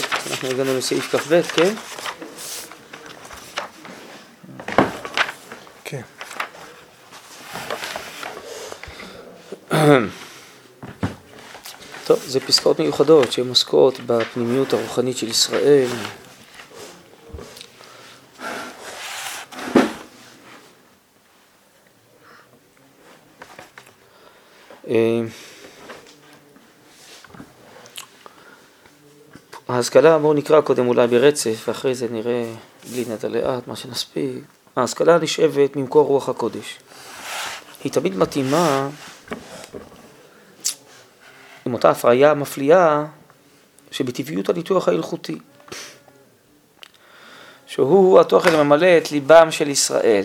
טוב, אנחנו הגענו לסעיף כ"ב, כן? כן. טוב, זה פסקאות מיוחדות שהן עוסקות בפנימיות הרוחנית של ישראל. ההשכלה, בואו נקרא קודם אולי ברצף, ואחרי זה נראה בלי נדע לאט מה שנספיק. ההשכלה נשאבת ממקור רוח הקודש. היא תמיד מתאימה עם אותה הפריה מפליאה שבטבעיות הניתוח ההלכותי, שהוא התוכן הממלא את ליבם של ישראל.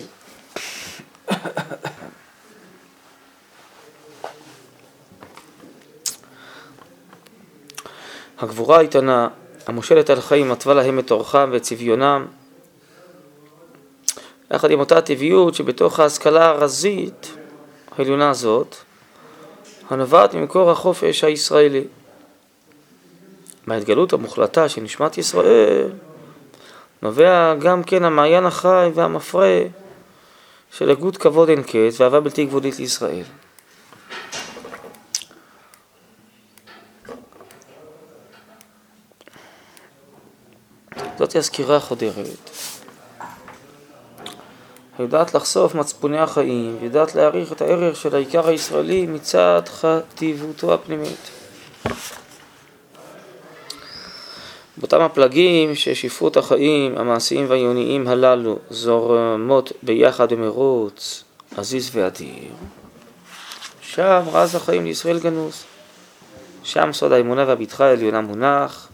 הגבורה האיתנה, המושלת על חיים, מתווה להם את אורחם ואת צביונם, יחד עם אותה טבעיות שבתוך ההשכלה הרזית העליונה הזאת, הנובעת ממקור החופש הישראלי. מההתגלות המוחלטה של נשמת ישראל, נובע גם כן המעיין החי והמפרה של הגות כבוד אין קץ ואהבה בלתי גבולית לישראל. זאת הסקירה החודרת. יודעת לחשוף מצפוני החיים, ויודעת להעריך את הערך של העיקר הישראלי מצד חטיבותו הפנימית. באותם הפלגים ששפרות החיים המעשיים והעיוניים הללו זורמות ביחד במרוץ עזיז ואדיר, שם רז החיים לישראל גנוז. שם סוד האמונה והבטחה העליונה מונח,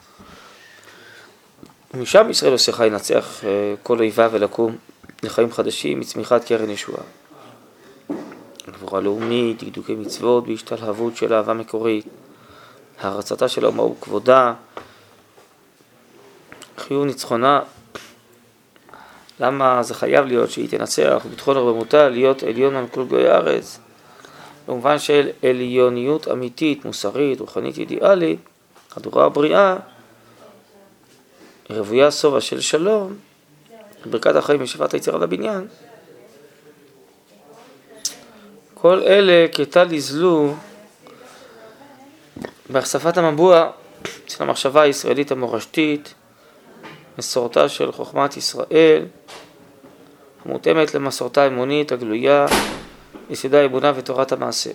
ומשם ישראל עושה חי ינצח אה, כל אויביו ולקום לחיים חדשים מצמיחת קרן ישועה. גבורה לאומית, דקדוקי מצוות בהשתלהבות של אהבה מקורית, הערצתה של האומה וכבודה, חיוב ניצחונה. למה זה חייב להיות שהיא תנצח וביטחון רבמותה להיות עליון על כל גוי הארץ? במובן של עליוניות אמיתית, מוסרית, רוחנית, אידיאלית, הדורה הבריאה, רוויה שובע של שלום, ברכת החיים ושפעת היצירה לבניין, כל אלה כטל יזלו בהחשפת המבוע של המחשבה הישראלית המורשתית, מסורתה של חוכמת ישראל, המותאמת למסורתה האמונית הגלויה, יסודה האמונה ותורת המעשה.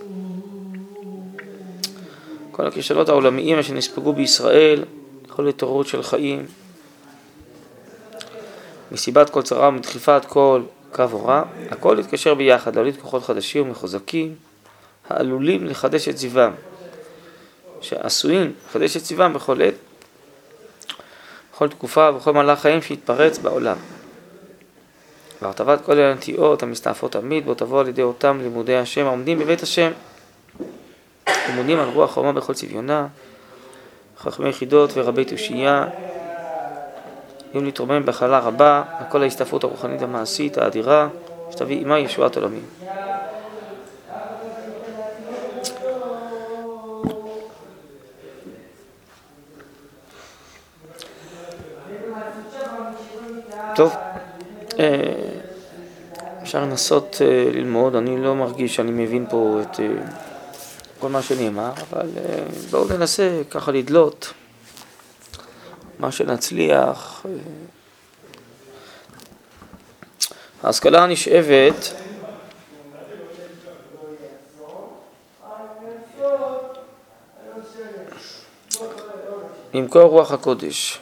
כל הכישלות העולמיים אשר נספגו בישראל, כל התעוררות של חיים, מסיבת כל צרה ומדחיפת כל קו הורע, הכל יתקשר ביחד, להוליד כוחות חדשים ומחוזקים, העלולים לחדש את זיוום, שעשויים לחדש את זיוום בכל עת, בכל תקופה ובכל מהלך חיים שיתפרץ בעולם. והרטבת כל הנטיעות המסתעפות תמיד, בו תבוא על ידי אותם לימודי השם העומדים בבית השם, לימודים על רוח חומה בכל צביונה, חכמי יחידות ורבי תושייה, יהיו להתרומם בחלה רבה על כל ההסתעפות הרוחנית המעשית האדירה שתביא עימה ישועת עולמים. טוב, אה, אפשר לנסות אה, ללמוד, אני לא מרגיש שאני מבין פה את אה, כל מה שנאמר, אבל בואו ננסה ככה לדלות. מה שנצליח. ההשכלה הנשאבת כל רוח הקודש.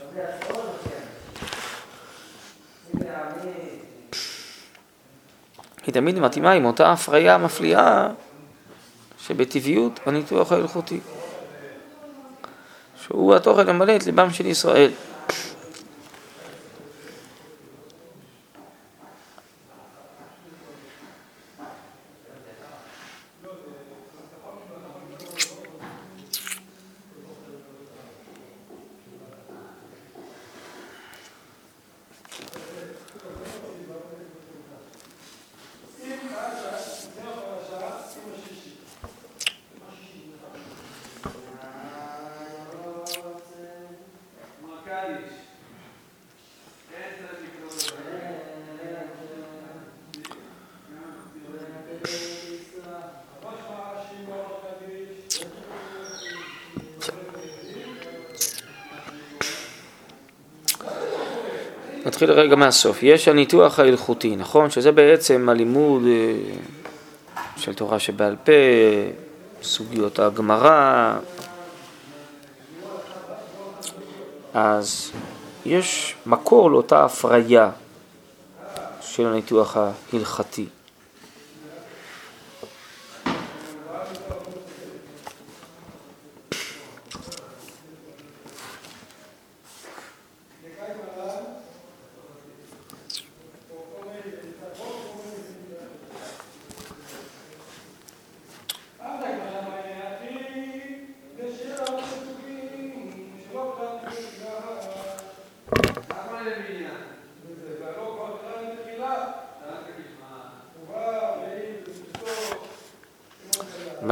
היא תמיד מתאימה עם אותה הפריה מפליאה שבטבעיות הניתוח ההלכותי. שהוא התוכן המלא את ליבם של ישראל. נתחיל רגע מהסוף. יש הניתוח ההלכותי, נכון? שזה בעצם הלימוד אה, של תורה שבעל פה, סוגיות הגמרא. אז יש מקור לאותה הפריה של הניתוח ההלכתי.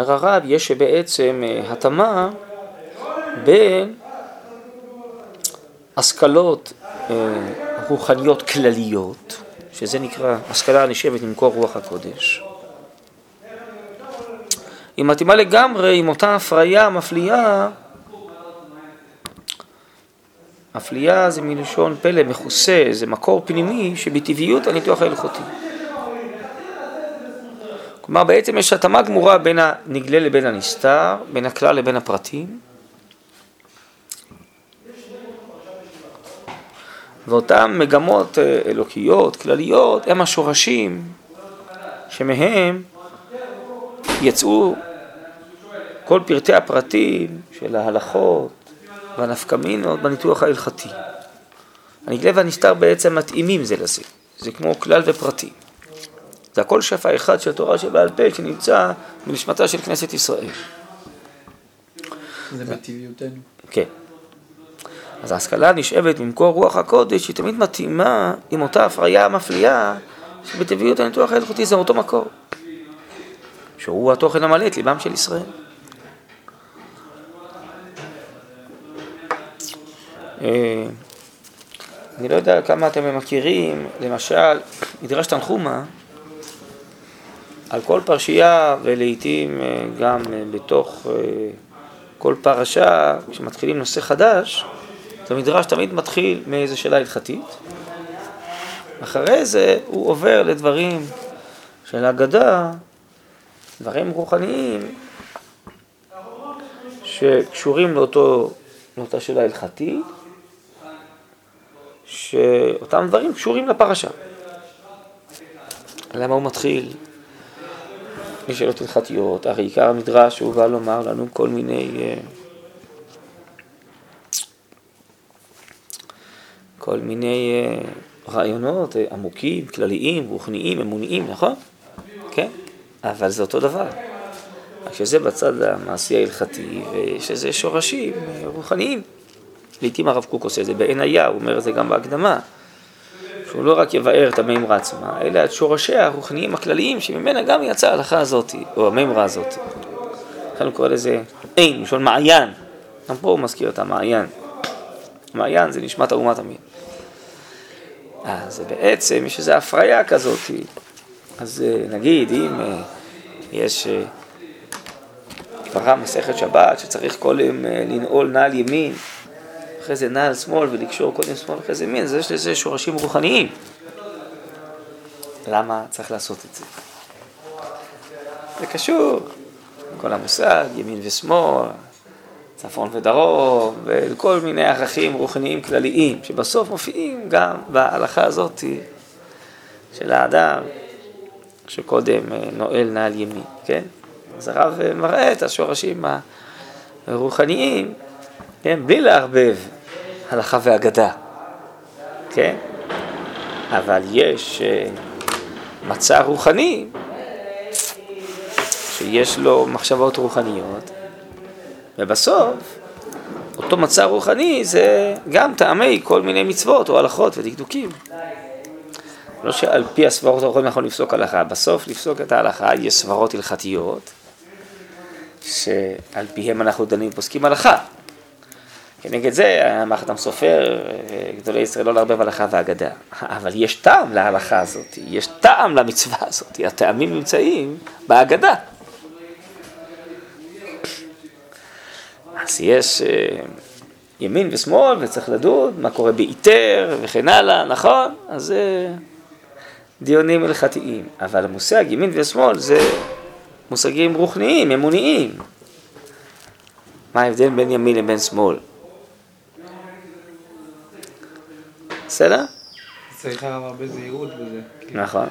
אומר הרב, יש בעצם אה, התאמה בין השכלות אה, רוחניות כלליות, שזה נקרא השכלה הנשבת ממקור רוח הקודש. היא מתאימה לגמרי עם אותה הפריה מפליאה, מפליאה זה מלשון פלא, מכוסה, זה מקור פנימי שבטבעיות הניתוח ההלכותי. כלומר בעצם יש התאמה גמורה בין הנגלה לבין הנסתר, בין הכלל לבין הפרטים. ואותן מגמות אה, אלוקיות, כלליות, הם השורשים שמהם יצאו כל פרטי הפרטים של ההלכות והנפקמינות בניתוח ההלכתי. הנגלה והנסתר בעצם מתאימים זה לזה, זה כמו כלל ופרטים. זה הכל שפע אחד של תורה שבעל פה שנמצא בנשמתה של כנסת ישראל. זה בטבעיותנו. כן. אז ההשכלה נשאבת ממקור רוח הקודש, היא תמיד מתאימה עם אותה הפריה המפליאה שבטבעיות הניתוח ההלכותי זה אותו מקור. שהוא התוכן המלא את ליבם של ישראל. אה, אני לא יודע כמה אתם מכירים, למשל, מדרש תנחומה, על כל פרשייה ולעיתים אה, גם אה, בתוך אה, כל פרשה, כשמתחילים נושא חדש, אז המדרש תמיד מתחיל מאיזו שאלה הלכתית. אחרי זה הוא עובר לדברים של אגדה, דברים רוחניים שקשורים לאותו, לאותה שאלה הלכתית, שאותם דברים קשורים לפרשה. למה הוא מתחיל משאלות הלכתיות, הרי עיקר המדרש הוא בא לומר לנו כל מיני אה, כל מיני אה, רעיונות אה, עמוקים, כלליים, רוחניים, אמוניים, נכון? כן, אבל זה אותו דבר. רק שזה בצד המעשי ההלכתי, ויש לזה שורשים רוחניים. לעיתים הרב קוק עושה את זה בעין היה, הוא אומר את זה גם בהקדמה. שהוא לא רק יבאר את המימרה עצמה, אלא את שורשיה הרוחניים הכלליים שממנה גם יצאה ההלכה הזאת, או המימרה הזאת. לכן הוא קורא לזה אין, לשון מעיין. גם פה הוא מזכיר את המעיין. מעיין זה נשמת האומה תמיד. אז בעצם יש איזו הפריה כזאת. אז אה, נגיד, אם אה, יש גמרא מסכת שבת שצריך כל יום אה, לנעול נעל ימין, אחרי זה נעל שמאל ולקשור קודם שמאל אחרי זה ימין, יש לזה שורשים רוחניים. למה צריך לעשות את זה? זה קשור, כל המושג, ימין ושמאל, צפון ודרום, וכל מיני ערכים רוחניים כלליים, שבסוף מופיעים גם בהלכה הזאת של האדם, שקודם אה, נועל נעל ימין, כן? אז הרב מראה את השורשים הרוחניים כן, בלי לערבב הלכה ואגדה, כן? אבל יש אה, מצע רוחני שיש לו מחשבות רוחניות, ובסוף אותו מצע רוחני זה גם טעמי כל מיני מצוות או הלכות ודקדוקים. לא שעל פי הסברות הרוחניות אנחנו לפסוק הלכה, בסוף לפסוק את ההלכה יש סברות הלכתיות שעל פיהם אנחנו דנים פוסקים הלכה. כנגד זה אמר חתם סופר, גדולי ישראל לא לערבב הלכה ואגדה. אבל יש טעם להלכה הזאת, יש טעם למצווה הזאת, הטעמים נמצאים באגדה. אז יש, ימין ושמאל, וצריך לדון מה קורה באיתר וכן הלאה, נכון? אז זה דיונים הלכתיים. אבל המושג ימין ושמאל זה מושגים רוחניים, אמוניים. מה ההבדל בין ימין לבין שמאל? בסדר? צריך הרבה זהירות בזה. נכון.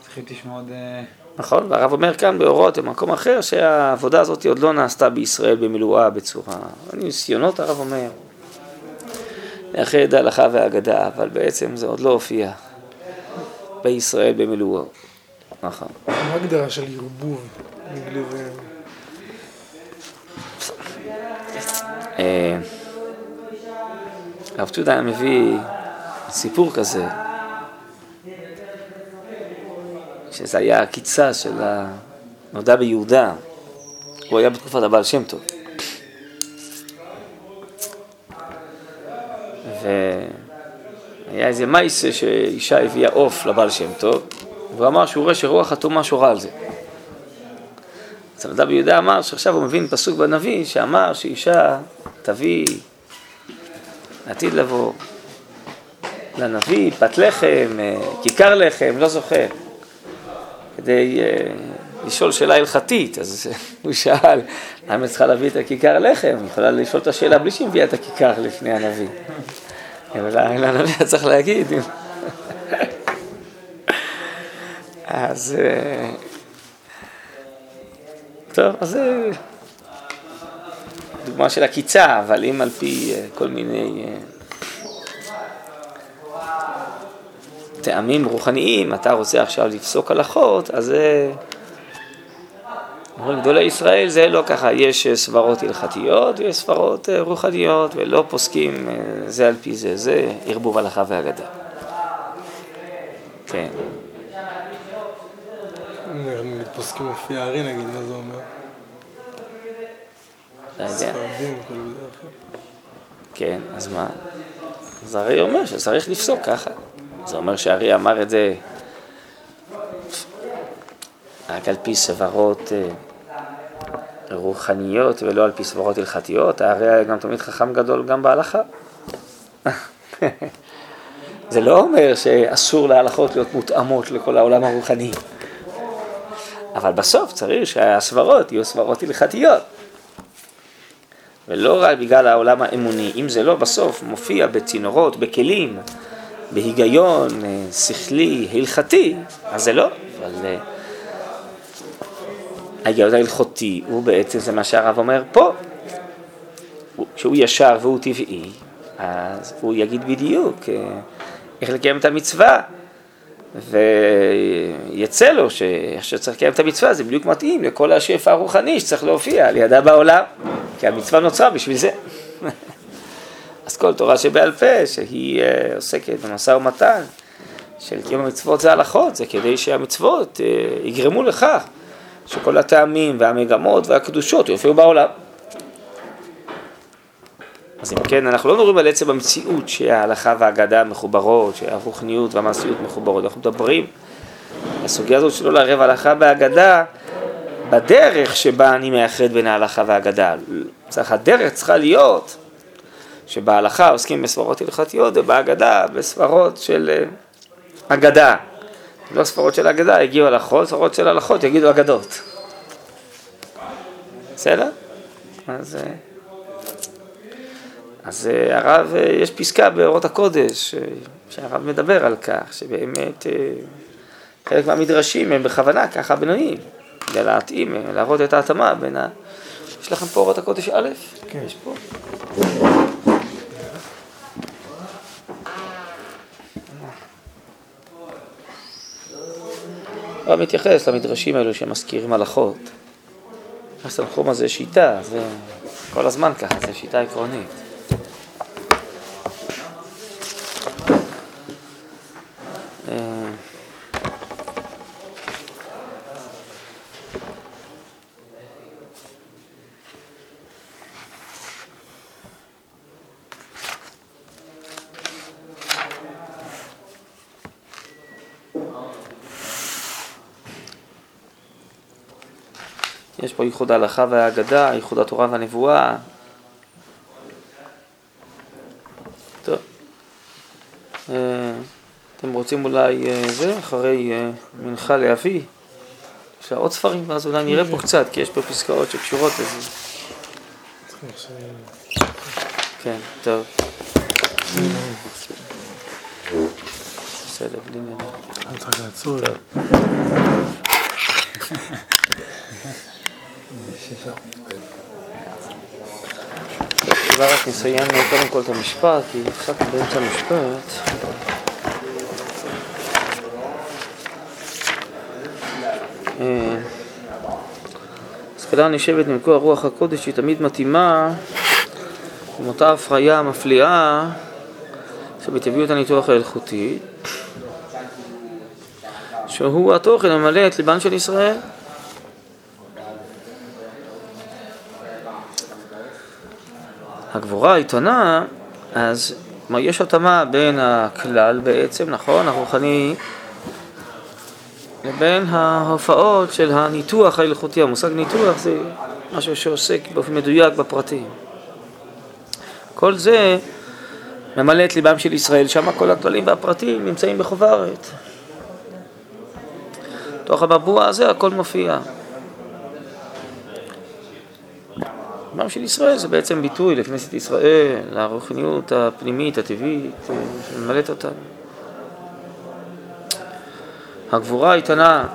צריכים לשמוע עוד... אה, נכון, והרב אומר כאן באורות במקום אחר שהעבודה הזאת עוד לא נעשתה בישראל במילואה בצורה, ניסיונות הרב אומר, לאחד ההלכה והאגדה, אבל בעצם זה עוד לא הופיע בישראל במילואו. נכון. מה ההגדרה של ערבוב? אה, הרב צ'ודה מביא סיפור כזה, שזה היה עקיצה של הנודע ביהודה, הוא היה בתקופת הבעל שם טוב. והיה איזה מייסה שאישה הביאה עוף לבעל שם טוב, והוא אמר שהוא רואה שרוח הטומאה שורה על זה. אז הנודע ביהודה אמר שעכשיו הוא מבין פסוק בנביא שאמר שאישה תביא עתיד לבוא לנביא פת לחם, אה, כיכר לחם, לא זוכר. כדי uh, לשאול שאלה הלכתית, אז הוא שאל, למה היא צריכה להביא את הכיכר לחם? היא יכולה לשאול את השאלה בלי שהיא מביאה את הכיכר לפני הנביא. אבל הנביא צריך להגיד. אז... אה, טוב, אז זה דוגמה של עקיצה, אבל אם על פי כל מיני טעמים רוחניים, אתה רוצה עכשיו לפסוק הלכות, אז זה... אומרים גדולי ישראל זה לא ככה, יש סברות הלכתיות ויש סברות אה, רוחניות ולא פוסקים אה, זה על פי זה, זה ערבוב הלכה והגדה. כן. פוסקים לפי הארי נגיד, מה זה אומר? לא יודע. כן, אז מה? אז הרי אומר שצריך לפסוק ככה. זה אומר שהארי אמר את זה רק על פי סברות אה, רוחניות ולא על פי סברות הלכתיות, הארי היה גם תמיד חכם גדול גם בהלכה. זה לא אומר שאסור להלכות להיות מותאמות לכל העולם הרוחני, אבל בסוף צריך שהסברות יהיו סברות הלכתיות. ולא רק בגלל העולם האמוני, אם זה לא בסוף מופיע בצינורות, בכלים, בהיגיון אה, שכלי, הלכתי, אז זה לא, אבל אה, ההיגיון ההלכותי הוא בעצם, זה מה שהרב אומר פה, שהוא ישר והוא טבעי, אז הוא יגיד בדיוק אה, איך לקיים את המצווה, ויצא לו שאיך שצריך לקיים את המצווה זה בדיוק מתאים לכל השפע הרוחני שצריך להופיע על ידה בעולם, כי המצווה נוצרה בשביל זה. כל תורה שבעל פה, שהיא uh, עוסקת במשא ומתן של קיום המצוות זה הלכות, זה כדי שהמצוות uh, יגרמו לכך שכל הטעמים והמגמות והקדושות יופיעו בעולם. אז אם כן, אנחנו לא מדברים על עצם המציאות שההלכה והאגדה מחוברות, שהרוחניות והמעשיות מחוברות, אנחנו מדברים על הסוגיה הזאת שלא לערב הלכה והאגדה בדרך שבה אני מאחד בין ההלכה והאגדה. צריך, הדרך צריכה להיות שבהלכה עוסקים בסברות הלכתיות ובהגדה בסברות של אה, אגדה. לא סברות של אגדה, הגיעו הלכות, סברות של הלכות יגידו אגדות. בסדר? אז, אה, אז אה, הרב, יש פסקה באורות הקודש שהרב מדבר על כך, שבאמת חלק מהמדרשים הם בכוונה ככה בנויים, כדי להתאים, להראות את ההתאמה בין ה... יש לכם פה אורות הקודש א'? כן. יש פה. הרב מתייחס למדרשים האלו שמזכירים הלכות. הסנחום הזה שיטה, זה כל הזמן ככה, זה שיטה עקרונית. ייחוד ההלכה והאגדה, ייחוד התורה והנבואה. טוב. אה, אתם רוצים אולי אה, זה, אחרי אה, מנחה להביא, אפשר עוד ספרים, ואז אולי נראה פה קצת, כי יש פה פסקאות שקשורות לזה. כן, טוב. בסדר, בלי נדל. נסיים קודם כל את המשפט, כי הפסקתי באמצע המשפט. אה, השכלה נשבת במקור רוח הקודש היא תמיד מתאימה עם אותה הפריה מפליאה שבטבעיות הניתוח ההלכותי שהוא התוכן הממלא את ליבן של ישראל. הגבורה האיתנה, אז יש התאמה בין הכלל בעצם, נכון, הרוחני, לבין ההופעות של הניתוח ההלכותי. המושג ניתוח זה משהו שעוסק באופן מדויק בפרטים. כל זה ממלא את ליבם של ישראל, שם כל הכללים והפרטים נמצאים בחוברת. תוך המבוע הזה הכל מופיע. ליבם של ישראל זה בעצם ביטוי לכנסת ישראל, לרוחניות הפנימית, הטבעית, שממלאת אותנו. הגבורה האיתנה,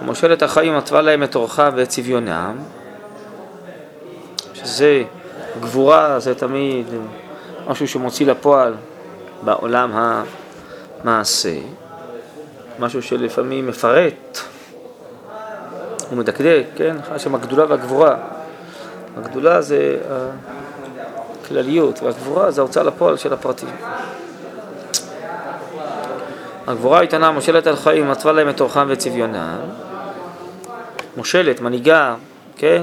המושלת החיים מתווה להם את אורחם ואת צביונם, שזה, גבורה זה תמיד משהו שמוציא לפועל בעולם המעשה, משהו שלפעמים מפרט ומדקדק, כן? יש שם הגדולה והגבורה. הגדולה זה הכלליות, והגבורה זה ההוצאה לפועל של הפרטים. הגבורה האיתנה מושלת על חיים, מצווה להם את אורחם וצביונם. מושלת, מנהיגה, כן?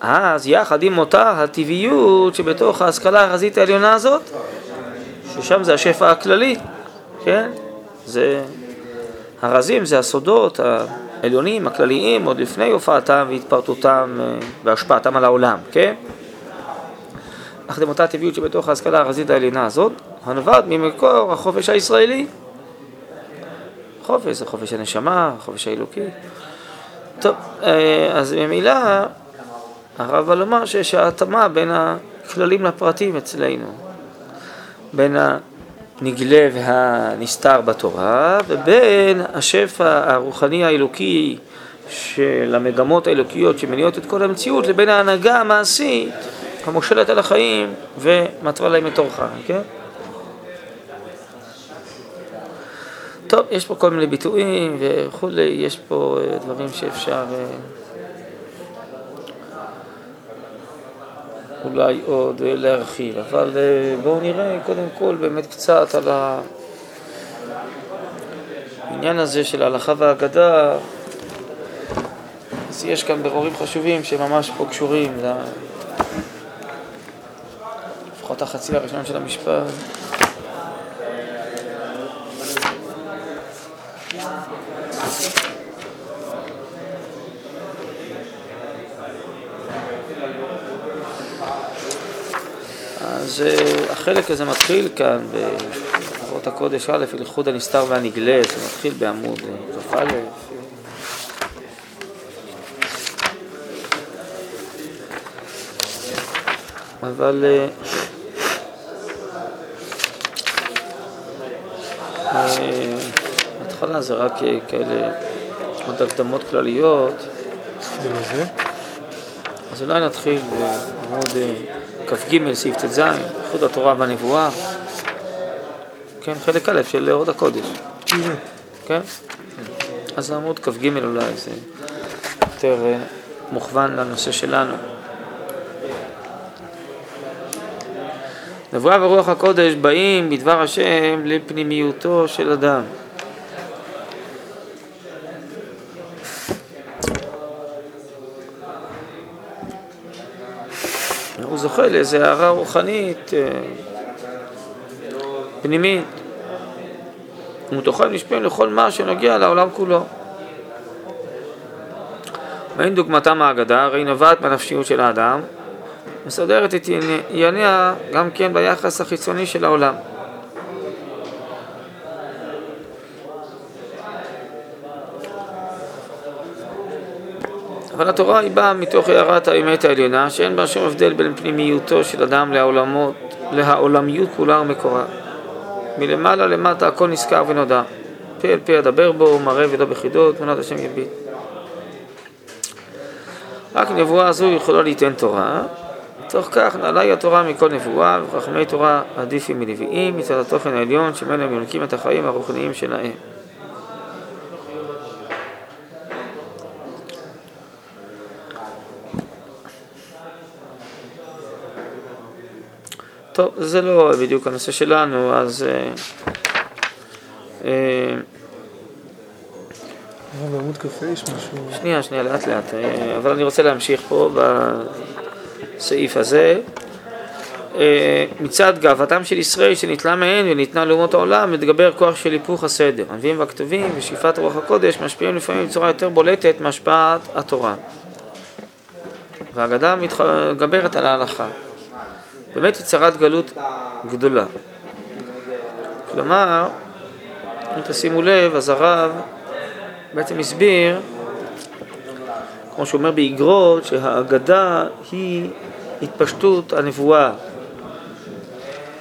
אז יחד עם אותה הטבעיות שבתוך ההשכלה הרזית העליונה הזאת, ששם זה השפע הכללי, כן? זה הרזים, זה הסודות העליונים, הכלליים, עוד לפני הופעתם והתפרטותם אה, והשפעתם על העולם, כן? יחד עם אותה טבעיות שבתוך ההשכלה הרזית העליונה הזאת, הנובעת ממקור החופש הישראלי. חופש זה חופש הנשמה, חופש האלוקי. טוב, אה, אז ממילא הרב בא לומר שיש ההתאמה בין הכללים לפרטים אצלנו, בין הנגלה והנסתר בתורה ובין השפע הרוחני האלוקי של המגמות האלוקיות שמניעות את כל המציאות לבין ההנהגה המעשית המושלת על החיים ומטרה להם את אורחה, כן? טוב, יש פה כל מיני ביטויים וכולי, יש פה אה, דברים שאפשר אולי עוד אה, להרחיב, אבל בואו נראה קודם כל באמת קצת על העניין הזה של ההלכה והאגדה, אז יש כאן ברורים חשובים שממש פה קשורים לפחות החצי הראשון של המשפט. אז אה, החלק הזה מתחיל כאן באבות הקודש א', הלכוד הנסתר והנגלה, זה מתחיל בעמוד כ"א. אבל בהתחלה אה, זה רק כאלה עוד הקדמות כלליות. אז אולי נתחיל בעמוד כ"ג, סעיף ט"ז, איחוד התורה והנבואה. כן, חלק א' של אורות הקודש. כן? אז עמוד כ"ג אולי, זה יותר אה, מוכוון לנושא שלנו. נבואה ורוח הקודש באים בדבר השם לפנימיותו של אדם. הוא זוכה לאיזו הערה רוחנית אה, פנימית. ומתוכם נשפיעים לכל מה שנוגע לעולם כולו. ואין דוגמתם האגדה, הרי נובעת מהנפשיות של האדם, מסדרת את ענייניה גם כן ביחס החיצוני של העולם. אבל התורה היא באה מתוך הערת האמת העליונה, שאין בה שום הבדל בין פנימיותו של אדם לעולמות, להעולמיות כולה ומקורה. מלמעלה למטה הכל נזכר ונודע. פה אל פה אדבר בו, מראה ולא בחידות, תמונת השם יביט. רק נבואה זו יכולה ליתן תורה, תוך כך נעלה היא התורה מכל נבואה, וחכמי תורה עדיפים מנביאים, מצד התוכן העליון שממנו הם יונקים את החיים הרוחניים שלהם. טוב, זה לא בדיוק הנושא שלנו, אז... אה, אה, בעמוד קפה יש משהו... שנייה, שנייה, לאט לאט, אה, אבל אני רוצה להמשיך פה בסעיף הזה. מצד גאוותם של ישראל שנתלה מהן וניתנה לאומות העולם, מתגבר כוח של היפוך הסדר. הנביאים והכתובים ושאיפת רוח הקודש משפיעים לפעמים בצורה יותר בולטת מהשפעת התורה. והאגדה מתגברת על ההלכה. באמת היא צרת גלות גדולה. כלומר, אם תשימו לב, אז הרב בעצם הסביר, כמו שהוא אומר באגרות, שהאגדה היא התפשטות הנבואה.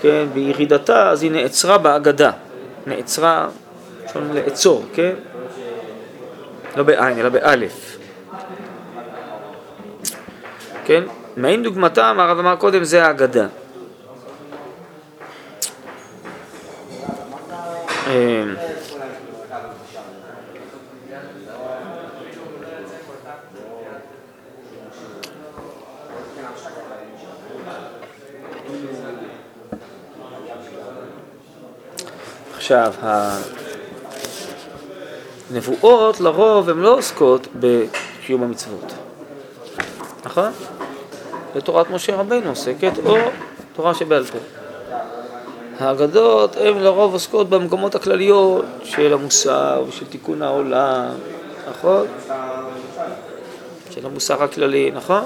כן, בירידתה, אז היא נעצרה באגדה. נעצרה, אפשר לעצור, כן? לא בעין, אלא באלף. כן? מעין דוגמתם, הרב אמר קודם, זה האגדה. אמ, עכשיו, הנבואות לרוב הן לא עוסקות בקיום המצוות, נכון? ותורת משה רבינו עוסקת, או תורה שבעל פה. האגדות הן לרוב עוסקות במקומות הכלליות של המוסר ושל תיקון העולם, נכון? של המוסר הכללי, נכון?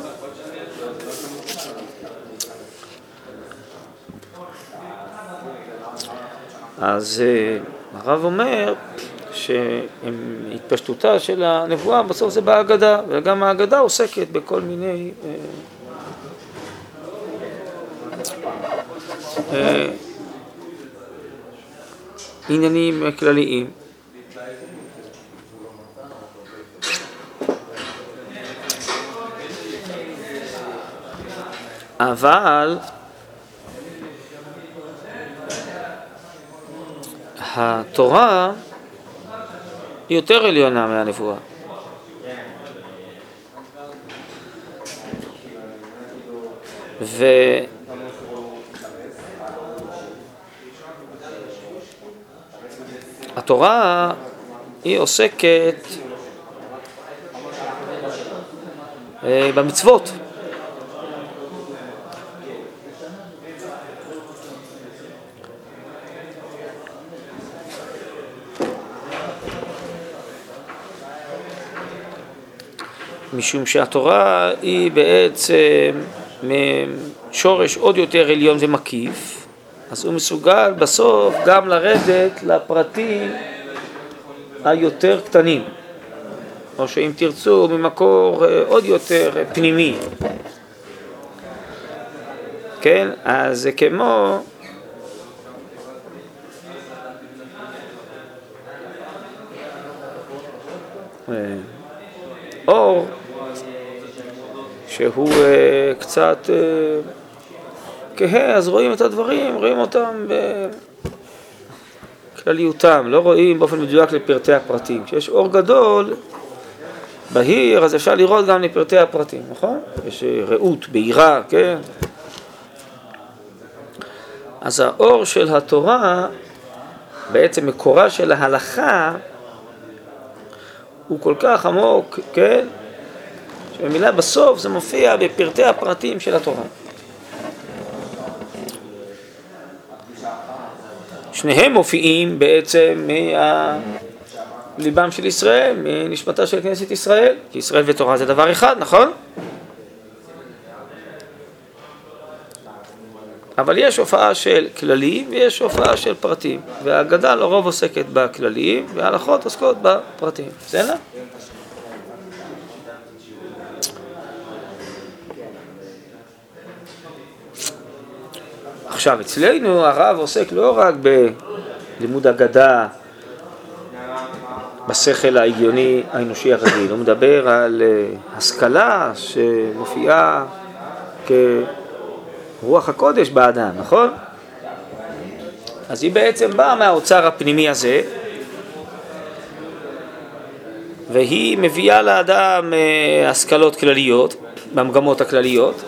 אז אה, הרב אומר שהתפשטותה של הנבואה בסוף זה בהגדה, וגם ההגדה עוסקת בכל מיני אה, אה, עניינים כלליים. אבל התורה היא יותר עליונה מהנבואה. ו... התורה היא עוסקת אה, במצוות. משום שהתורה היא בעצם שורש עוד יותר עליון ומקיף, אז הוא מסוגל בסוף גם לרדת לפרטים היותר קטנים, או שאם תרצו ממקור אה, עוד יותר פנימי. כן? אז זה כמו אה, אור שהוא אה, קצת כהה, אז רואים את הדברים, רואים אותם בכלליותם, לא רואים באופן מדויק לפרטי הפרטים. כשיש אור גדול, בהיר, אז אפשר לראות גם לפרטי הפרטים, נכון? יש ראות, בהירה, כן? אז האור של התורה, בעצם מקורה של ההלכה, הוא כל כך עמוק, כן? שבמילה בסוף זה מופיע בפרטי הפרטים של התורה. שניהם מופיעים בעצם מליבם של ישראל, מנשמתה של כנסת ישראל, כי ישראל ותורה זה דבר אחד, נכון? אבל יש הופעה של כללים ויש הופעה של פרטים, והאגדה לרוב עוסקת בכללים וההלכות עוסקות בפרטים, בסדר? עכשיו, אצלנו הרב עוסק לא רק בלימוד אגדה, בשכל ההגיוני האנושי הרגיל, הוא מדבר על אה, השכלה שמופיעה כרוח הקודש באדם, נכון? אז היא בעצם באה מהאוצר הפנימי הזה, והיא מביאה לאדם אה, השכלות כלליות, במגמות הכלליות,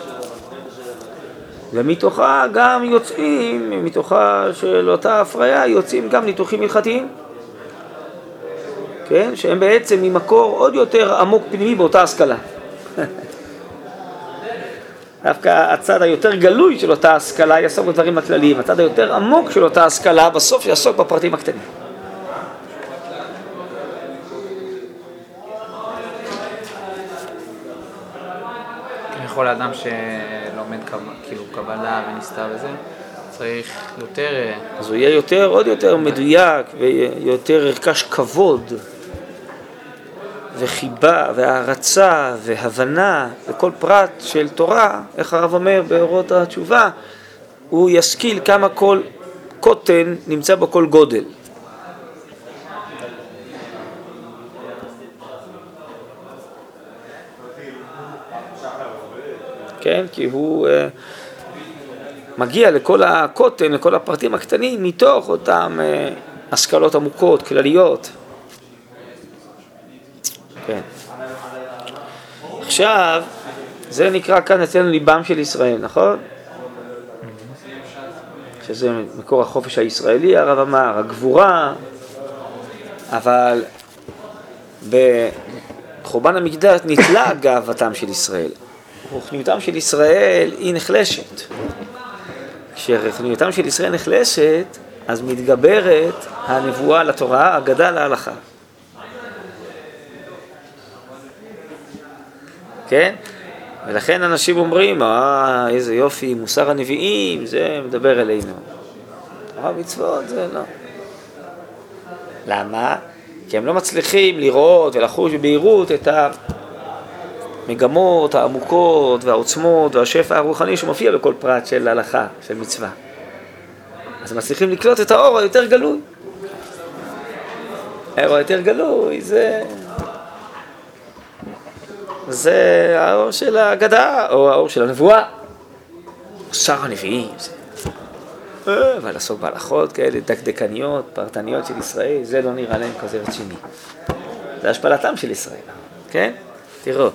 ומתוכה גם יוצאים, מתוכה של אותה הפריה יוצאים גם ניתוחים הלכתיים, כן? שהם בעצם ממקור עוד יותר עמוק פנימי באותה השכלה. דווקא הצד היותר גלוי של אותה השכלה יעסוק בדברים הכלליים, הצד היותר עמוק של אותה השכלה בסוף יעסוק בפרטים הקטנים. יכול אדם שלומד כאילו קבלה ונסתר וזה, צריך יותר... אה, אז הוא יהיה יותר, עוד יותר מדויק ויותר ירכש כבוד וחיבה והערצה והבנה לכל פרט של תורה, איך הרב אומר באורות התשובה, הוא ישכיל כמה כל קוטן נמצא בו כל גודל. כן? כי הוא uh, מגיע לכל הקוטן, לכל הפרטים הקטנים, מתוך אותן uh, השכלות עמוקות, כלליות. כן. עכשיו, זה נקרא כאן אצלנו ליבם של ישראל, נכון? שזה מקור החופש הישראלי, הרב אמר, הגבורה, אבל בחורבן המקדש נתלה גאוותם של ישראל. רוחניותם של ישראל היא נחלשת. כשרוחניותם של ישראל נחלשת, אז מתגברת הנבואה לתורה, אגדה להלכה. כן? ולכן אנשים אומרים, אה, איזה יופי, מוסר הנביאים, זה מדבר אלינו. תורה ומצוות זה לא. למה? כי הם לא מצליחים לראות ולחוש בבהירות את המגמות העמוקות והעוצמות והשפע הרוחני שמופיע בכל פרט של הלכה, של מצווה. אז מצליחים לקלוט את האור היותר גלוי. האור היותר גלוי זה זה האור של האגדה, או האור של הנבואה. שר הנביאים. אבל לעסוק בהלכות כאלה דקדקניות, פרטניות של ישראל, זה לא נראה להם כזה רציני. זה השפלתם של ישראל, כן? תראו,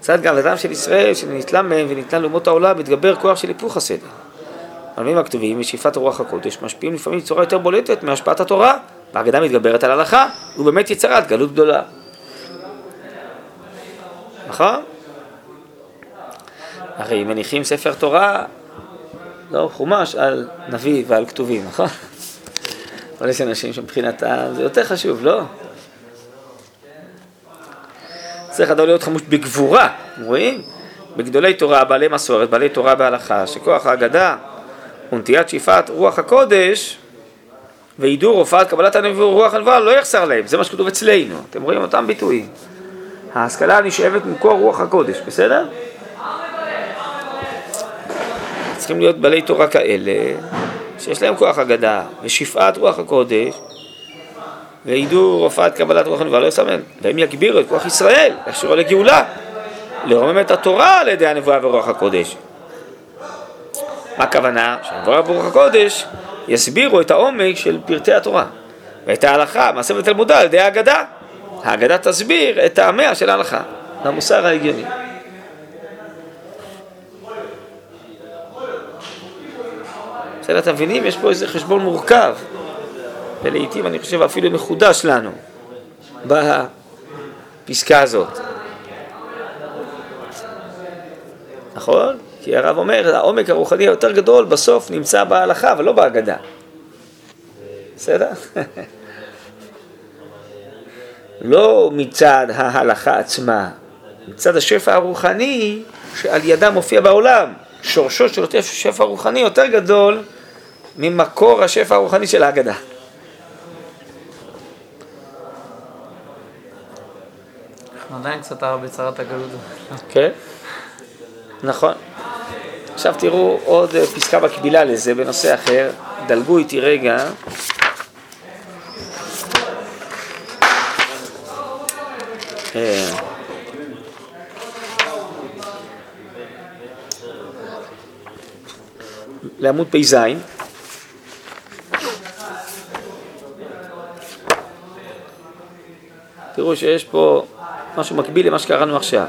צד גאוותם של ישראל, שנתלה מהם וניתנה לאומות העולם, מתגבר כוח של היפוך הסדר. הלווים הכתובים ושאיפת רוח הקודש משפיעים לפעמים בצורה יותר בולטת מהשפעת התורה, והאגדה מתגברת על ההלכה, ובאמת יצרת גלות גדולה. נכון? הרי מניחים ספר תורה, לא חומש, על נביא ועל כתובים, נכון? אבל יש אנשים שמבחינתם זה יותר חשוב, לא? צריך אדם להיות חמוש בגבורה, רואים? בגדולי תורה, בעלי מסורת, בעלי תורה בהלכה, שכוח ההגדה ונטיית שאיפת רוח הקודש והידור הופעת קבלת הנביא ורוח הנבואה לא יחסר להם, זה מה שכתוב אצלנו, אתם רואים אותם ביטויים. ההשכלה נשאבת ממקור רוח הקודש, בסדר? צריכים להיות בעלי תורה כאלה, שיש להם כוח אגדה, ושפעת רוח הקודש, וידעו רופאת קבלת רוח הנבואה לא יסמן, והם יגבירו את כוח ישראל, יכשירו לגאולה, לרומם את התורה על ידי הנבואה ורוח הקודש. מה הכוונה? שהנבואה ורוח הקודש יסבירו את העומק של פרטי התורה, ואת ההלכה, מעשה ותלמודה על ידי ההגדה. ההגדה תסביר את טעמיה של ההלכה, למוסר ההגיוני. בסדר, אתם מבינים? יש פה איזה חשבון מורכב, ולעיתים אני חושב אפילו מחודש לנו בפסקה הזאת. נכון? כי הרב אומר, העומק הרוחני היותר גדול בסוף נמצא בהלכה, אבל לא בהגדה. בסדר? לא מצד ההלכה עצמה, מצד השפע הרוחני שעל ידה מופיע בעולם. שורשו של אותו שפע רוחני יותר גדול ממקור השפע הרוחני של ההגדה. עדיין קצת בצרת הגלות. כן, נכון. עכשיו תראו עוד אה, פסקה מקבילה לזה בנושא אחר, דלגו איתי רגע. אה, לעמוד פ"ז. תראו שיש פה משהו מקביל למה שקראנו עכשיו.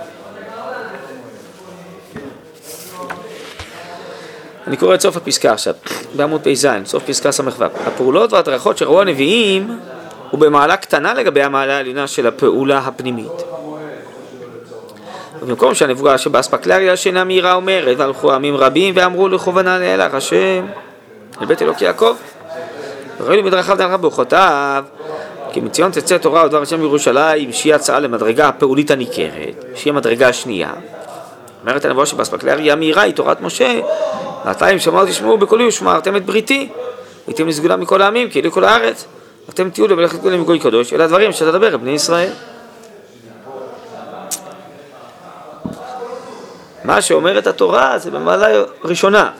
אני קורא את סוף הפסקה עכשיו, בעמוד פ"ז, סוף פסקה ס"ו. הפעולות וההדרכות שראו הנביאים הוא במעלה קטנה לגבי המעלה העליונה של הפעולה הפנימית. ובמקום שהנבואה שבאספקלריה שאינה מהירה אומרת, והלכו עמים רבים ואמרו לכוונה לאלך השם אל בית אלוקי יעקב. וראינו מדרכיו דרכיו ברוחותיו כי מציון תצא תורה ודבר השם בירושלים שהיא הצעה למדרגה הפעולית הניכרת, שהיא המדרגה השנייה. אומרת הנבואה שבאספקלריה המהירה היא תורת משה, ועתיים שמעו תשמעו בקולי ושמרתם את בריתי, הייתם לסגולה מכל העמים כאילו כל הארץ. אתם תהיו למלאכת גולים מגוי קדוש, אלה הדברים שתדבר בני ישראל. מה שאומרת התורה זה במעלה ראשונה.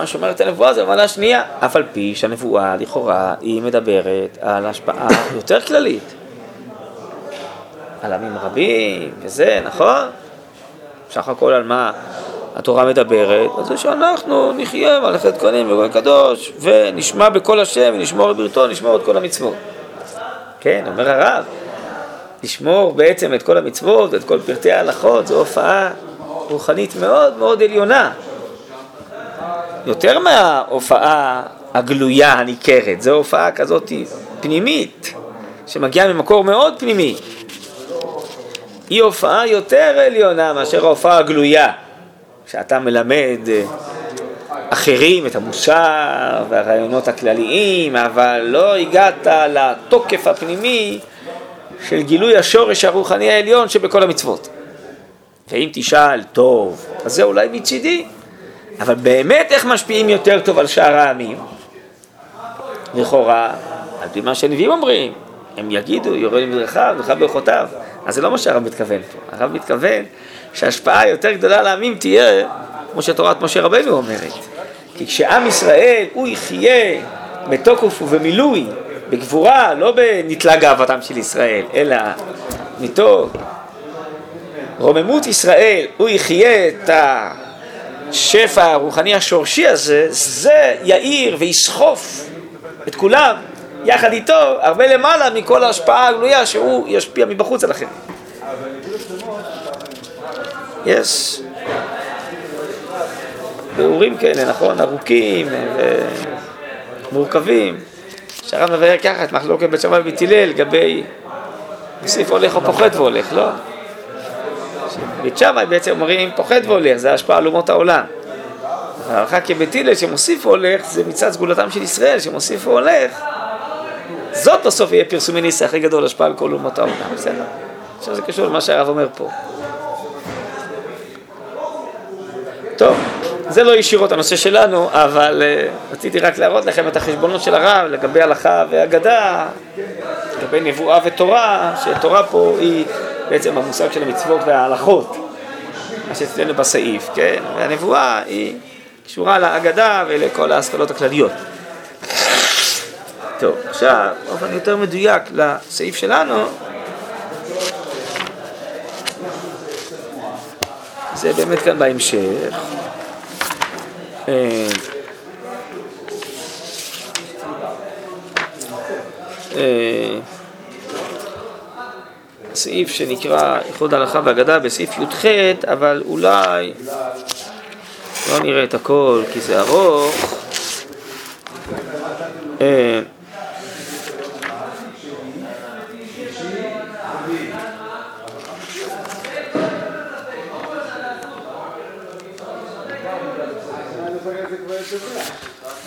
מה שאומרת הנבואה זה במעלה שנייה. אף על פי שהנבואה לכאורה היא מדברת על השפעה יותר כללית. על עמים רבים וזה, נכון? בסך הכל על מה התורה מדברת, זה שאנחנו נחיה מלאכת כהנים וגוי קדוש ונשמע בקול השם ונשמור את בריתו, נשמור את כל המצוות. כן, אומר הרב, לשמור בעצם את כל המצוות ואת כל פרטי ההלכות זו הופעה רוחנית מאוד מאוד עליונה. יותר מההופעה הגלויה הניכרת, זו הופעה כזאת פנימית, שמגיעה ממקור מאוד פנימי. היא הופעה יותר עליונה מאשר ההופעה הגלויה, שאתה מלמד אה, אחרים את המוסר והרעיונות הכלליים, אבל לא הגעת לתוקף הפנימי של גילוי השורש הרוחני העליון שבכל המצוות. ואם תשאל, טוב, אז זה אולי מצידי, אבל באמת איך משפיעים יותר טוב על שאר העמים? לכאורה, על פי מה שהנביאים אומרים, הם יגידו, יורה למדרכיו, דרכיו ברכותיו. אז זה לא מה שהרב מתכוון פה. הרב מתכוון שההשפעה היותר גדולה לעמים תהיה, כמו שתורת משה רבנו אומרת. כי כשעם ישראל, הוא יחיה בתוקף ובמילוי, בגבורה, לא בנתלה גאוותם של ישראל, אלא מתוך רוממות ישראל, הוא יחיה את השפע הרוחני השורשי הזה, זה יאיר ויסחוף את כולם יחד איתו הרבה למעלה מכל ההשפעה הגלויה שהוא ישפיע מבחוץ על אחרים. יש ביאורים כאלה, נכון? ארוכים ומורכבים. שהרב מבאר ככה את מחלוקת בית שמאי ובית הלל לגבי מוסיף הולך או פוחד והולך, לא? בית שמאי בעצם אומרים פוחד והולך, זה השפעה על אומות העולם. ההלכה כבית הלל שמוסיף והולך זה מצד סגולתם של ישראל שמוסיף והולך זאת בסוף יהיה פרסומי ניסה הכי גדול, השפעה על כל אומות העולם, בסדר? עכשיו זה קשור למה שהרב אומר פה. טוב, זה לא ישירות הנושא שלנו, אבל uh, רציתי רק להראות לכם את החשבונות של הרב לגבי הלכה ואגדה, לגבי נבואה ותורה, שתורה פה היא בעצם המושג של המצוות וההלכות, מה שאצלנו בסעיף, כן? והנבואה היא קשורה לאגדה ולכל ההשכלות הכלליות. טוב, עכשיו, באופן יותר מדויק לסעיף שלנו, זה באמת כאן בהמשך. אה, אה, סעיף שנקרא איחוד הלכה והגדה בסעיף י"ח, אבל אולי לא נראה את הכל כי זה ארוך.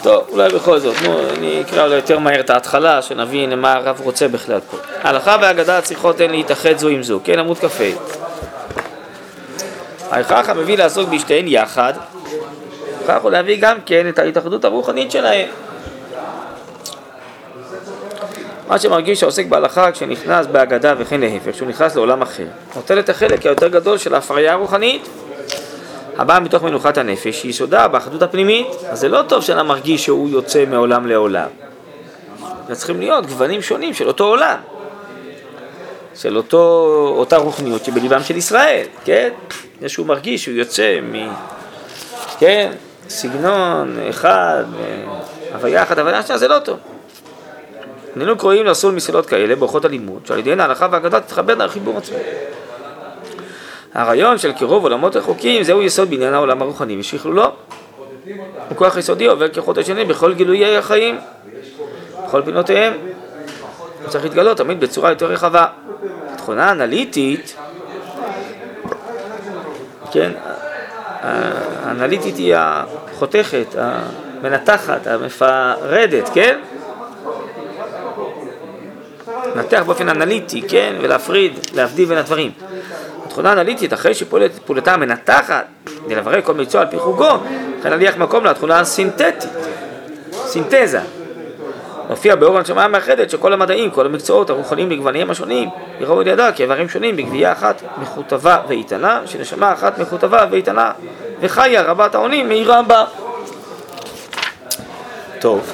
טוב, אולי בכל זאת, נו, אני אקרא אולי יותר מהר את ההתחלה, שנבין מה הרב רוצה בכלל פה. ההלכה והאגדה צריכות הן להתאחד זו עם זו, כן, עמוד כ"ה. ההכרח המביא לעסוק בשתיהן יחד, ההכרח הוא להביא גם כן את ההתאחדות הרוחנית שלהן. מה שמרגיש העוסק בהלכה כשנכנס בהגדה וכן להפך, כשהוא נכנס לעולם אחר, נוטל את החלק היותר גדול של ההפריה הרוחנית הבאה מתוך מנוחת הנפש, יסודה באחדות הפנימית, אז זה לא טוב שאדם מרגיש שהוא יוצא מעולם לעולם. צריכים להיות גוונים שונים של אותו עולם, של אותו, אותה רוחניות שבליבם של ישראל, כן? זה שהוא מרגיש שהוא יוצא מ... כן? סגנון אחד, הוויה אחת, הוויה שנייה, זה לא טוב. איננו קרואים לעשו מסילות כאלה באורחות הלימוד, שעל ידיהן ההלכה והאגדה תתחברנה לחיבור עצמו. הרעיון של קירוב עולמות רחוקים זהו יסוד בעניין העולם הרוחני ושכלולו. הוא כוח יסודי עובר כחוט השני בכל גילויי החיים, בכל פינותיהם. הוא צריך להתגלות תמיד בצורה יותר רחבה. התכונה האנליטית, כן, האנליטית היא החותכת, המנתחת, המפרדת, כן? לנתח באופן אנליטי, כן? ולהפריד, להבדיל בין הדברים. התכונה האנליטית, אחרי שפועלת פעולתה המנתחת, כדי לברר כל מקצוע על פי חוגו, לכן נניח מקום לתכונה הסינתטית, סינתזה. מופיע באור הנשמה המאחדת שכל המדעים, כל המקצועות הרוחניים לגווניהם השונים, יראו על ידה כאיברים שונים בגבייה אחת מכותבה ואיתנה, שנשמה אחת מכותבה ואיתנה, וחיה רבת העונים מאירה בה. טוב,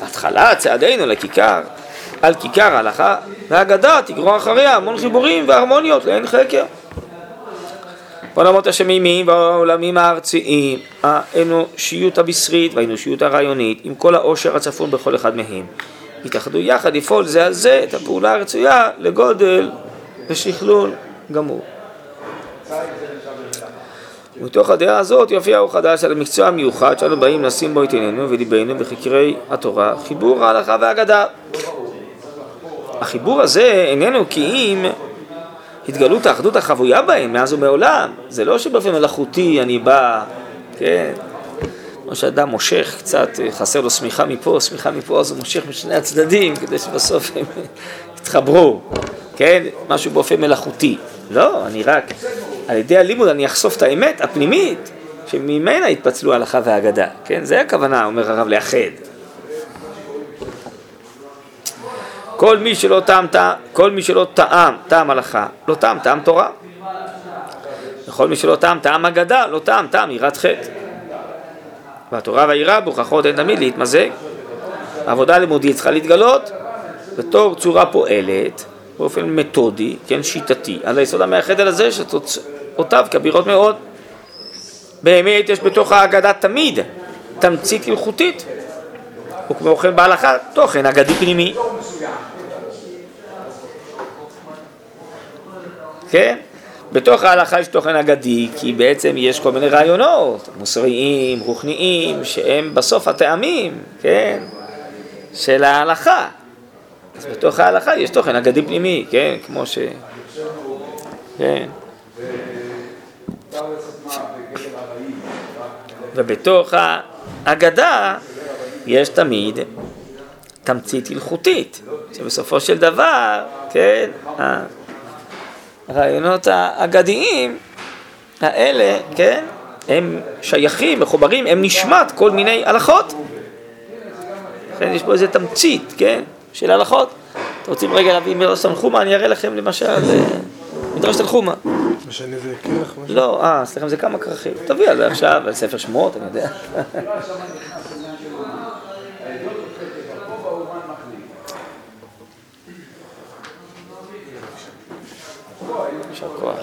בהתחלה צעדינו לכיכר, על כיכר ההלכה והאגדה תגרור אחריה המון חיבורים והרמוניות לאין חקר. בעולמות השמימיים והעולמים הארציים, האנושיות הבשרית והאנושיות הרעיונית, עם כל העושר הצפון בכל אחד מהם, יתאחדו יחד לפעול זה על זה את הפעולה הרצויה לגודל ושכלול גמור. מתוך הדעה הזאת יופיע אור חדש על המקצוע המיוחד שאנו באים לשים בו את עינינו וליבנו בחקרי התורה, חיבור ההלכה והאגדה. החיבור הזה איננו כי אם התגלות האחדות החבויה בהם מאז ומעולם. זה לא שבאופן מלאכותי אני בא, כן, כמו שאדם מושך קצת, חסר לו שמיכה מפה, שמיכה מפה, אז הוא מושך משני הצדדים כדי שבסוף הם יתחברו, כן, משהו באופן מלאכותי. לא, אני רק, על ידי הלימוד אני אחשוף את האמת הפנימית, שממנה יתפצלו ההלכה והאגדה, כן, זה הכוונה, אומר הרב, לאחד. כל מי שלא טעם, כל מי שלא טעם טעם הלכה, לא טעם טעם תורה. וכל מי שלא טעם טעם אגדה, לא טעם טעם יראת חטא. והתורה והיראה מוכרחות הן תמיד להתמזג. העבודה הלימודית צריכה להתגלות בתור צורה פועלת, באופן מתודי, כן, שיטתי, על היסוד המאחד הזה שתוצאותיו כבירות מאוד. באמת יש בתוך ההגדה תמיד תמצית הלכותית, וכמו כן בהלכה תוכן אגדי פנימי. כן? בתוך ההלכה יש תוכן אגדי, כי בעצם יש כל מיני רעיונות, מוסריים, רוחניים, שהם בסוף הטעמים, כן? של ההלכה. אז בתוך ההלכה יש תוכן אגדי פנימי, כן? כמו ש... כן. ובתוך ההגדה יש תמיד תמצית הלכותית, שבסופו של דבר, כן, הרעיונות האגדיים האלה, כן, הם שייכים, מחוברים, הם נשמט כל מיני הלכות. לכן יש פה איזה תמצית, כן, של הלכות. אתם רוצים רגע להביא מדרש תנחומה, אני אראה לכם למשל אה, מדרש תנחומה. משנה זה כרך? לא, אה, סליחה, זה כמה כרכים. תביא על זה עכשיו, על ספר שמות, אני יודע. יישר כוח.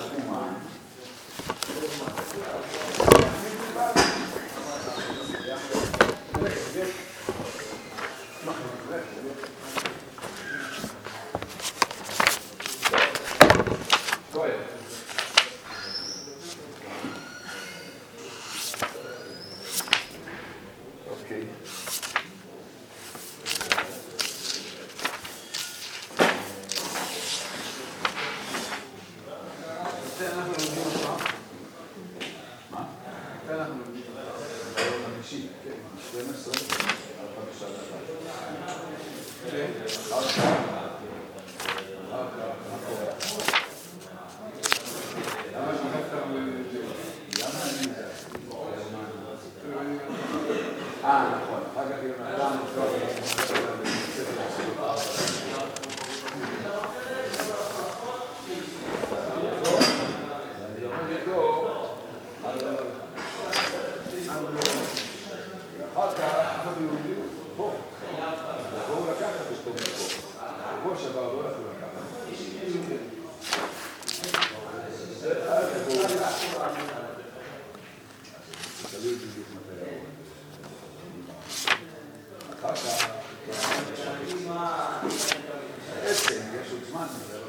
on.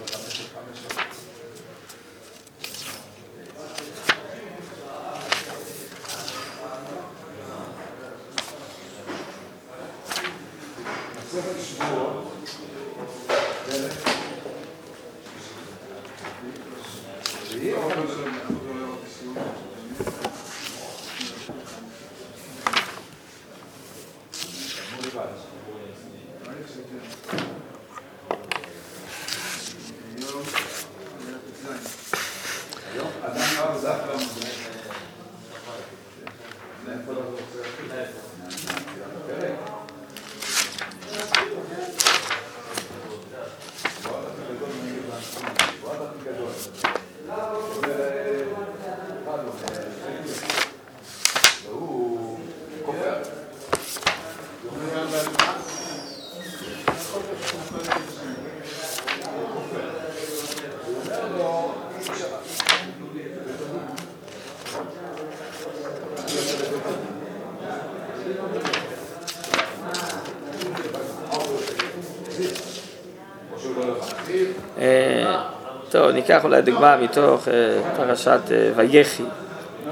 ניקח אולי דוגמה מתוך אה, פרשת אה, ויחי.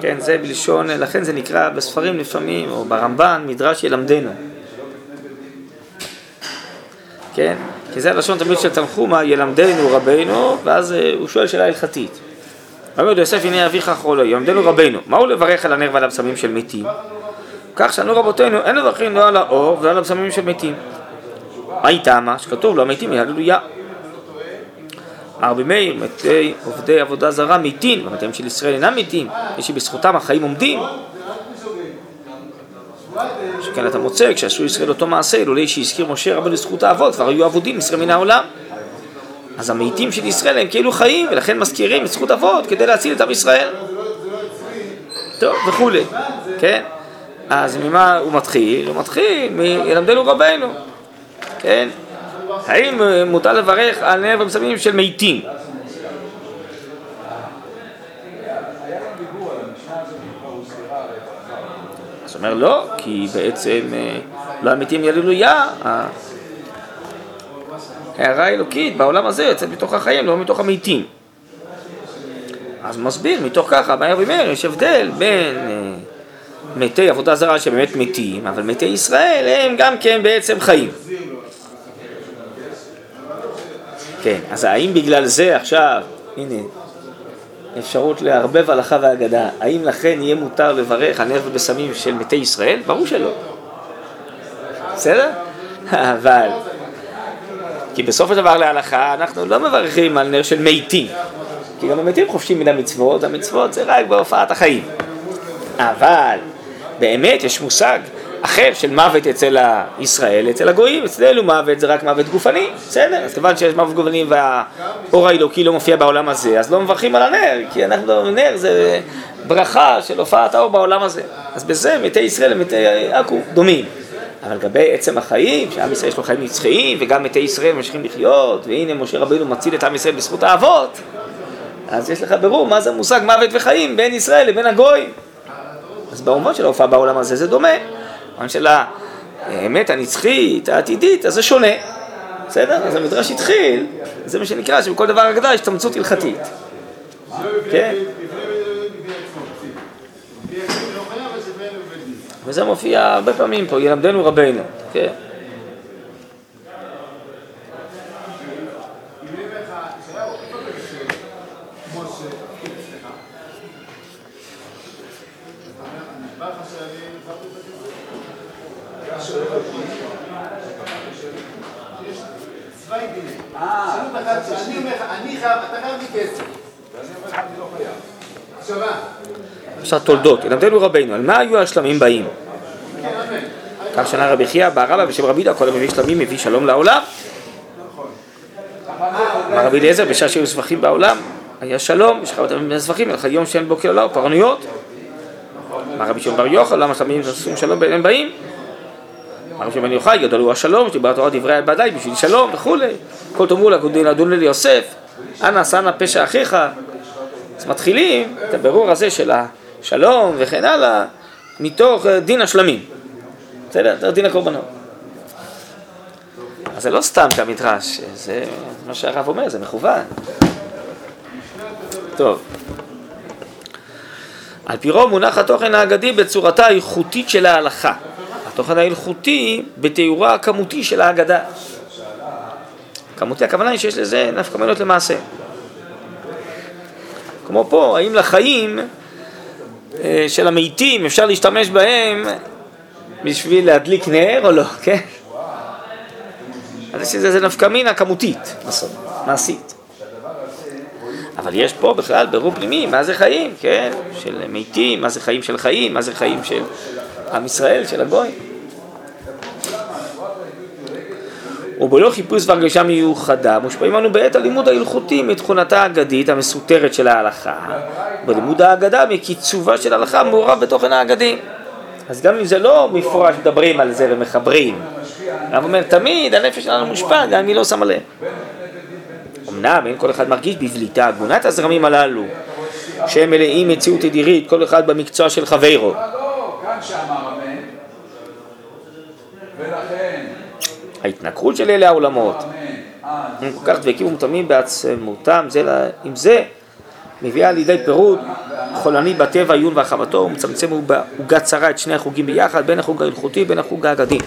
כן, זה בלשון, לכן זה נקרא בספרים לפעמים, או ברמב"ן, מדרש ילמדנו. כן? כי זה הלשון תמיד של תנחומה, ילמדנו רבנו, ואז הוא שואל שאלה הלכתית. אומר יוסף הנה אביך אחרולו, ילמדנו רבנו, מהו לברך על הנר ועל הבשמים של מתים? כך שאנו רבותינו אין מברכים לא על האור ולא על הבשמים של מתים. מה איתמה? שכתוב לו המתים יהללויה. רבי מאיר, מתי עובדי עבודה זרה מתים, והמתים של ישראל אינם מתים, יש שבזכותם החיים עומדים. שכן אתה מוצא, כשעשו ישראל אותו מעשה, אילולי שהזכיר משה רבנו לזכות האבות, כבר היו אבודים ישראל מן העולם. אז המתים של ישראל הם כאילו חיים, ולכן מזכירים את זכות אבות כדי להציל את עם ישראל. טוב, וכולי, כן? אז ממה הוא מתחיל? הוא מתחיל מ"ילמדנו רבנו", כן? האם מותר לברך על נר ובשמים של מתים? אז אומר לא, כי בעצם לא המתים יללויה, ההערה האלוקית בעולם הזה יוצאת מתוך החיים, לא מתוך המתים. אז מסביר, מתוך ככה, מאיר ומאיר, יש הבדל בין מתי עבודה זרה שבאמת מתים, אבל מתי ישראל הם גם כן בעצם חיים. כן, אז האם בגלל זה עכשיו, הנה, אפשרות לערבב הלכה והגדה, האם לכן יהיה מותר לברך על נר ובשמים של מתי ישראל? ברור שלא. בסדר? אבל, כי בסופו של דבר להלכה אנחנו לא מברכים על נר של מתים, כי גם המתים חופשים מן המצוות, המצוות זה רק בהופעת החיים. אבל באמת יש מושג אחר של מוות אצל הישראל, אצל הגויים, אצלנו מוות זה רק מוות גופני, בסדר, אז כיוון שיש מוות גופני והאור האלוקי לא מופיע בעולם הזה, אז לא מברכים על הנר, כי אנחנו, נר זה ברכה של הופעת האור בעולם הזה. אז בזה מתי ישראל ומתי עכו דומים. אבל לגבי עצם החיים, שעם ישראל יש לו חיים נצחיים, וגם מתי ישראל ממשיכים לחיות, והנה משה רבינו מציל את עם ישראל בזכות האבות, אז יש לך ברור מה זה מושג מוות וחיים בין ישראל לבין הגוי. אז במובן של ההופעה בעולם הזה זה דומה. במובן של האמת הנצחית, העתידית, אז זה שונה. בסדר? אז המדרש התחיל, זה מה שנקרא שבכל דבר הגדה יש תמצות הלכתית. כן? וזה מופיע הרבה פעמים פה, ילמדנו רבנו, כן? עכשיו תולדות, ילמדנו רבינו, על מה היו השלמים באים? כך שנה רבי חייא, בא רבא בשם רבי יהודה, כל המביא שלמים מביא שלום לעולם. אמר רבי אליעזר, בשעה שהיו סבכים בעולם, היה שלום, יש לך אותם סבכים, אלא יום שאין בו קללה ופרנויות. אמר רבי שמעון בר יוחנן, למה שלמים עושים שלום בין באים? רבי שמעון יוחאי, גדול הוא השלום, שדיבר תורה דברי בעדיי בשביל שלום וכולי. כל תאמרו לדון ליוסף, אנא שנא פשע אחיך. אז מתחילים את הבירור הזה של השלום וכן הלאה, מתוך דין השלמים. בסדר? דין הקורבנות. אז זה לא סתם כמדרש, זה מה שהרב אומר, זה מכוון. טוב. על פי רוב מונח התוכן האגדי בצורתה האיכותית של ההלכה. התוכן האלחוטי בתיאורה הכמותי של ההגדה. כמותי הכוונה היא שיש לזה נפקא מינות למעשה. כמו פה, האם לחיים אה, של המתים אפשר להשתמש בהם בשביל להדליק נר או לא, כן? אז יש לזה נפקא מינה כמותית, מעשית. אבל יש פה בכלל ברור פנימי, מה זה חיים, כן? של מתים, מה זה חיים של חיים, מה זה חיים של עם ישראל, של הגויים. ובלא חיפוש והרגשה מיוחדה, מושפעים אנו בעת הלימוד ההלכותי מתכונתה האגדית המסותרת של ההלכה, בלימוד האגדה מקיצובה של ההלכה מעורב בתוכן האגדי. אז גם אם זה לא מפורש מדברים על זה ומחברים, הרב אומר תמיד הנפש שלנו מושפע, גם אם היא לא שמה לב. אמנם אין כל אחד מרגיש בבליטה הגונת הזרמים הללו, שהם מלאים מציאות ידירית, כל אחד במקצוע של חברו. ההתנכרות של אלה העולמות, הם כל כך דבקים ומותאמים בעצמותם זה עם זה, מביאה לידי פירוד חולני בטבע, עיון והרחבתו, ומצמצם בעוגה צרה את שני החוגים ביחד, בין החוג ההלכותי בין החוג האגדי.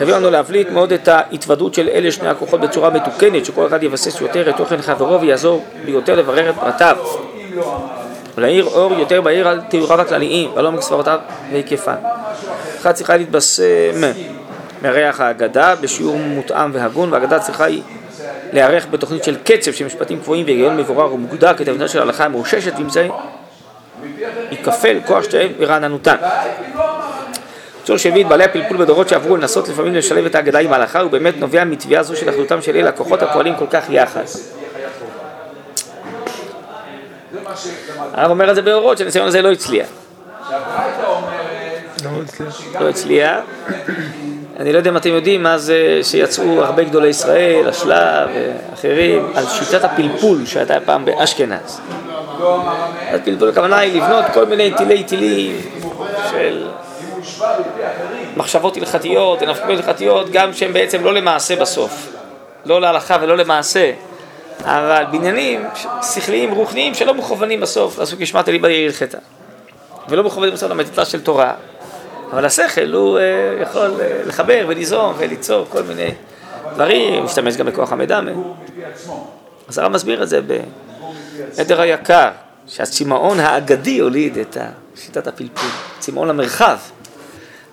חייבים לנו להבליט מאוד את ההתוודות של אלה שני הכוחות בצורה מתוקנת, שכל אחד יבסס יותר את תוכן חברו ויעזור ביותר לברר את פרטיו. ולהאיר אור יותר בהיר על תיאוריו הכלליים, ולא מסברותיו והיקפן. אחת צריכה להתבשם מריח ההגדה בשיעור מותאם והגון, וההגדה צריכה להיערך בתוכנית של קצב של משפטים קבועים והיגיון מבורר ומוגדר כתבנה של הלכה מאוששת, ועם זה ייכפל כוח שתיהם ברעננותן. צור שהביא את בעלי הפלפול בדורות שעברו לנסות לפעמים לשלב את ההגדה עם ההלכה, הוא באמת נובע מתביעה זו של אחדותם של אלה הכוחות הפועלים כל כך יחד. הרב אומר את זה באורות, שהניסיון הזה לא הצליח. לא הצליח. אני לא יודע אם אתם יודעים מה זה שיצאו הרבה גדולי ישראל, השלב ואחרים, על שיטת הפלפול שהייתה פעם באשכנז. הפלפול הכוונה היא לבנות כל מיני טילי טילים של מחשבות הלכתיות, נפקות הלכתיות, גם שהן בעצם לא למעשה בסוף. לא להלכה ולא למעשה. אבל בניינים שכליים, רוחניים, שלא מכוונים בסוף לעסוק ישמעת ליבה הלכתה. ולא מכוונים בסוף למדיטה של תורה. אבל השכל הוא אה, יכול אה, לחבר וליזום וליצור כל מיני דברים, משתמש גם בכוח המידע. אז הרב מסביר את זה בעדר היקר, שהצמאון האגדי הוליד את שיטת הפלפול, צמאון המרחב.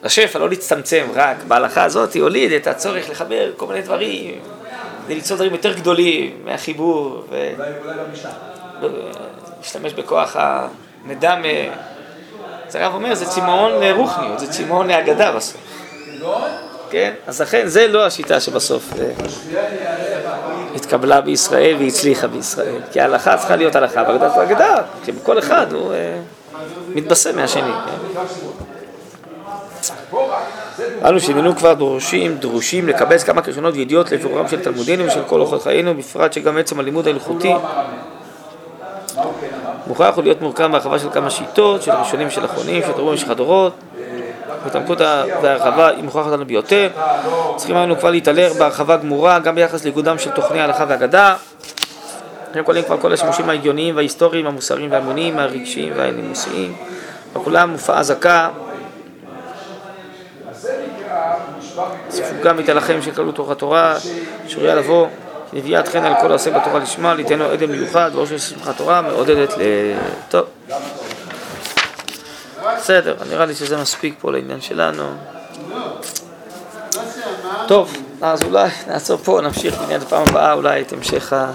לשפע, לא להצטמצם רק בהלכה הזאת, הוליד את הצורך לחבר כל מיני דברים, ליצור דברים יותר גדולים מהחיבור, ולהשתמש בכוח המידע. אז הרב אומר, זה צמאון לרוחניות, זה צמאון להגדה בסוף. כן? אז לכן זה לא השיטה שבסוף אה, התקבלה בישראל והצליחה בישראל. כי ההלכה צריכה להיות הלכה והגדה זו אגדה, כי כל אחד הוא אה, מתבשם מהשני. אנו שהננו כבר דרושים, דרושים לקבץ כמה קרשונות וידיעות לבירורם של תלמודינו ושל כל אורחות חיינו, בפרט שגם עצם הלימוד ההלכותי מוכרח הוא להיות מורכב בהרחבה של כמה שיטות, של ראשונים של אחרונים, של דורות במשך הדורות. ההתעמקות וההרחבה היא מוכרחת לנו ביותר. צריכים לנו כבר להתעלר בהרחבה גמורה, גם ביחס לאיגודם של תוכני ההלכה והגדה. הם כוללים כבר כל השימושים ההגיוניים וההיסטוריים, המוסריים והאמוניים, הרגשיים והנימוסיים. וכולם מופעה זכה. ספוגה מתהלכם של כללות תורת תורה, שוריה לבוא. נביאת חן על כל העושה בתורה לשמה, ליתן לו עדן מיוחד, ואור של שמחת תורה מעודדת ל... טוב. בסדר, נראה לי שזה מספיק פה לעניין שלנו. טוב, אז אולי נעצור פה, נמשיך בעניין הפעם הבאה, אולי את המשך ה...